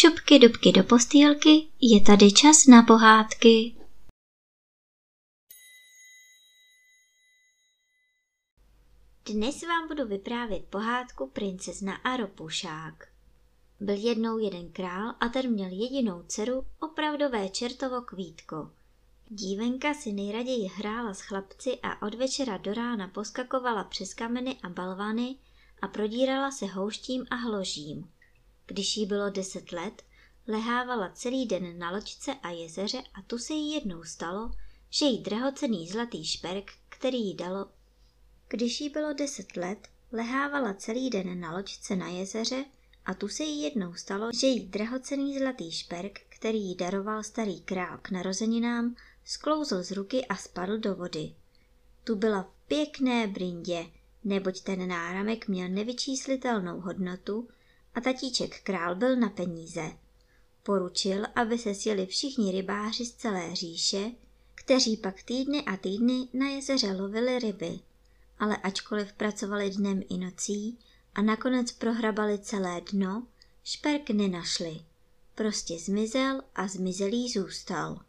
šupky dubky do postýlky, je tady čas na pohádky. Dnes vám budu vyprávět pohádku Princezna a ropušák. Byl jednou jeden král a ten měl jedinou dceru, opravdové čertovo kvítko. Dívenka si nejraději hrála s chlapci a od večera do rána poskakovala přes kameny a balvany a prodírala se houštím a hložím. Když jí bylo deset let, lehávala celý den na loďce a jezeře a tu se jí jednou stalo, že jí drahocený zlatý šperk, který jí dalo. Když jí bylo deset let, lehávala celý den na loďce na jezeře a tu se jí jednou stalo, že jí drahocený zlatý šperk, který jí daroval starý král k narozeninám, sklouzl z ruky a spadl do vody. Tu byla v pěkné brindě, neboť ten náramek měl nevyčíslitelnou hodnotu a tatíček král byl na peníze. Poručil, aby se sjeli všichni rybáři z celé říše, kteří pak týdny a týdny na jezeře lovili ryby, ale ačkoliv pracovali dnem i nocí a nakonec prohrabali celé dno, šperk nenašli. Prostě zmizel a zmizelý zůstal.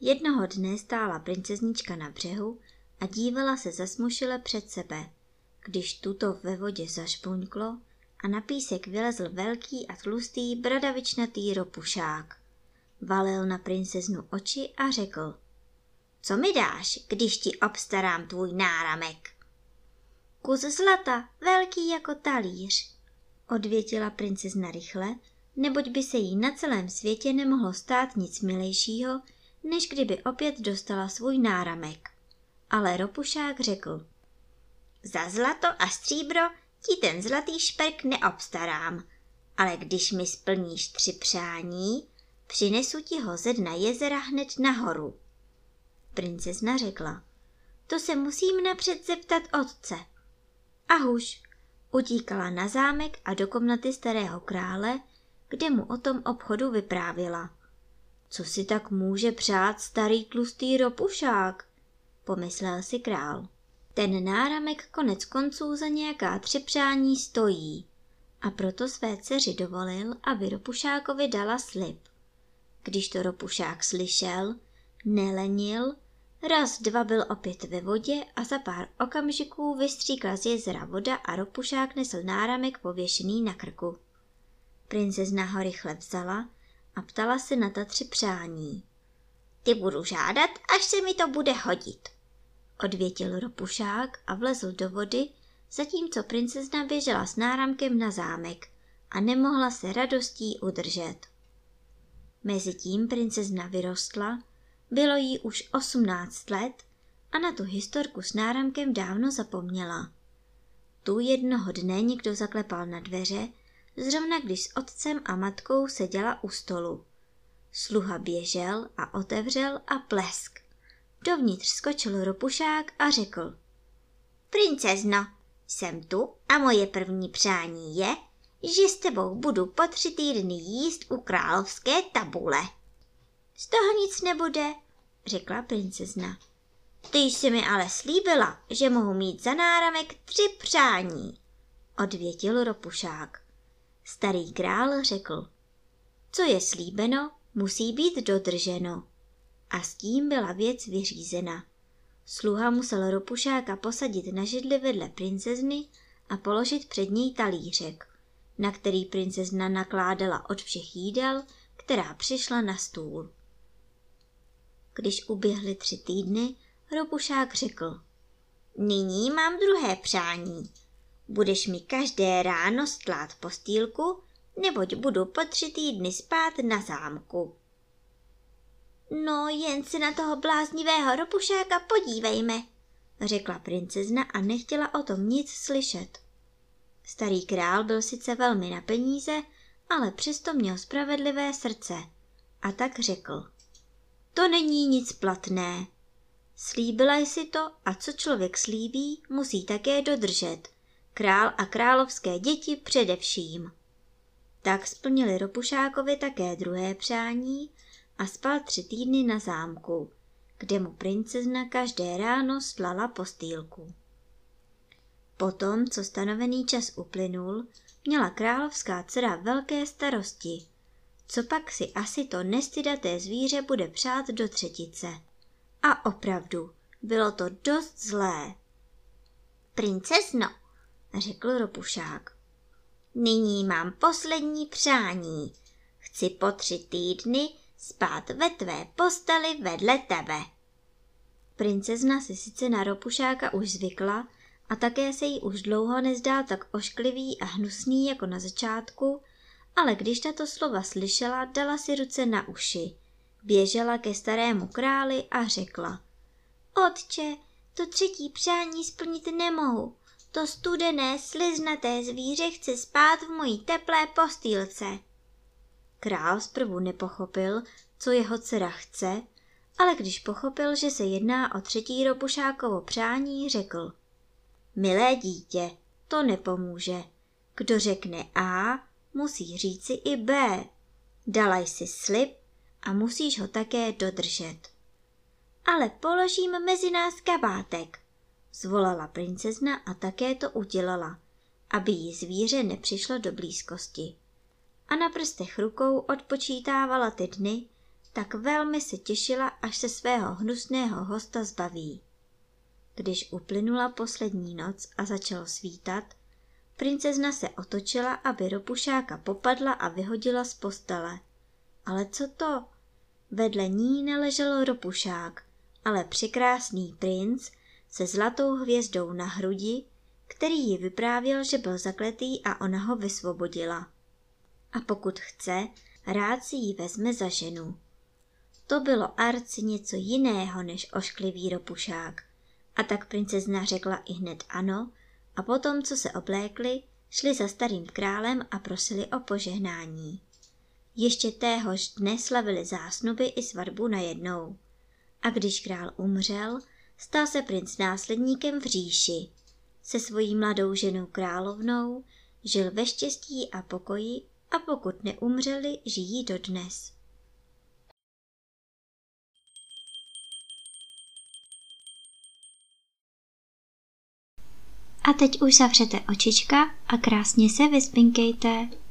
Jednoho dne stála princeznička na břehu a dívala se zasmušile před sebe, když tuto ve vodě zašpuňklo a na písek vylezl velký a tlustý bradavičnatý ropušák. Valil na princeznu oči a řekl, co mi dáš, když ti obstarám tvůj náramek? Kus zlata, velký jako talíř, odvětila princezna rychle, neboť by se jí na celém světě nemohlo stát nic milejšího, než kdyby opět dostala svůj náramek. Ale ropušák řekl, za zlato a stříbro ti ten zlatý šperk neobstarám, ale když mi splníš tři přání, přinesu ti ho ze dna jezera hned nahoru. Princezna řekla, to se musím napřed zeptat otce. A utíkala na zámek a do komnaty starého krále, kde mu o tom obchodu vyprávěla. Co si tak může přát starý tlustý ropušák? Pomyslel si král. Ten náramek konec konců za nějaká tři přání stojí a proto své dceři dovolil, aby Ropušákovi dala slib. Když to Ropušák slyšel, nelenil, raz dva byl opět ve vodě a za pár okamžiků vystříkla z jezera voda a Ropušák nesl náramek pověšený na krku. Princezna ho rychle vzala a ptala se na ta tři přání. Ty budu žádat, až se mi to bude hodit, odvětil ropušák a vlezl do vody, zatímco princezna běžela s náramkem na zámek a nemohla se radostí udržet. Mezitím princezna vyrostla, bylo jí už osmnáct let a na tu historku s náramkem dávno zapomněla. Tu jednoho dne někdo zaklepal na dveře, zrovna když s otcem a matkou seděla u stolu. Sluha běžel a otevřel a plesk. Dovnitř skočil ropušák a řekl. Princezno, jsem tu a moje první přání je, že s tebou budu po tři týdny jíst u královské tabule. Z toho nic nebude, řekla princezna. Ty jsi mi ale slíbila, že mohu mít za náramek tři přání, odvětil ropušák. Starý král řekl, co je slíbeno, musí být dodrženo. A s tím byla věc vyřízena. Sluha musel ropušáka posadit na židli vedle princezny a položit před něj talířek, na který princezna nakládala od všech jídel, která přišla na stůl. Když uběhly tři týdny, ropušák řekl, nyní mám druhé přání. Budeš mi každé ráno stlát postýlku, neboť budu po tři týdny spát na zámku. No, jen si na toho bláznivého ropušáka podívejme, řekla princezna a nechtěla o tom nic slyšet. Starý král byl sice velmi na peníze, ale přesto měl spravedlivé srdce a tak řekl. To není nic platné. Slíbila jsi to a co člověk slíbí, musí také dodržet. Král a královské děti především. Tak splnili Ropušákovi také druhé přání a spal tři týdny na zámku, kde mu princezna každé ráno slala postýlku. Potom, co stanovený čas uplynul, měla královská dcera velké starosti co pak si asi to nestydaté zvíře bude přát do třetice. A opravdu, bylo to dost zlé. Princezno, řekl ropušák, nyní mám poslední přání. Chci po tři týdny spát ve tvé posteli vedle tebe. Princezna si sice na ropušáka už zvykla a také se jí už dlouho nezdál tak ošklivý a hnusný jako na začátku, ale když tato slova slyšela, dala si ruce na uši. Běžela ke starému králi a řekla. Otče, to třetí přání splnit nemohu. To studené, sliznaté zvíře chce spát v mojí teplé postýlce. Král zprvu nepochopil, co jeho dcera chce, ale když pochopil, že se jedná o třetí ropušákovo přání, řekl. Milé dítě, to nepomůže. Kdo řekne A, musí říci i B. Dala jsi slib a musíš ho také dodržet. Ale položím mezi nás kabátek, zvolala princezna a také to udělala, aby jí zvíře nepřišlo do blízkosti. A na prstech rukou odpočítávala ty dny, tak velmi se těšila, až se svého hnusného hosta zbaví. Když uplynula poslední noc a začalo svítat, princezna se otočila, aby ropušáka popadla a vyhodila z postele. Ale co to? Vedle ní neležel ropušák, ale překrásný princ se zlatou hvězdou na hrudi, který ji vyprávěl, že byl zakletý a ona ho vysvobodila. A pokud chce, rád si ji vezme za ženu. To bylo arci něco jiného než ošklivý ropušák. A tak princezna řekla i hned ano a potom, co se oblékli, šli za starým králem a prosili o požehnání. Ještě téhož dne slavili zásnuby i svatbu najednou. A když král umřel, stal se princ následníkem v říši. Se svojí mladou ženou královnou žil ve štěstí a pokoji a pokud neumřeli, žijí dodnes. A teď už zavřete očička a krásně se vyspinkejte.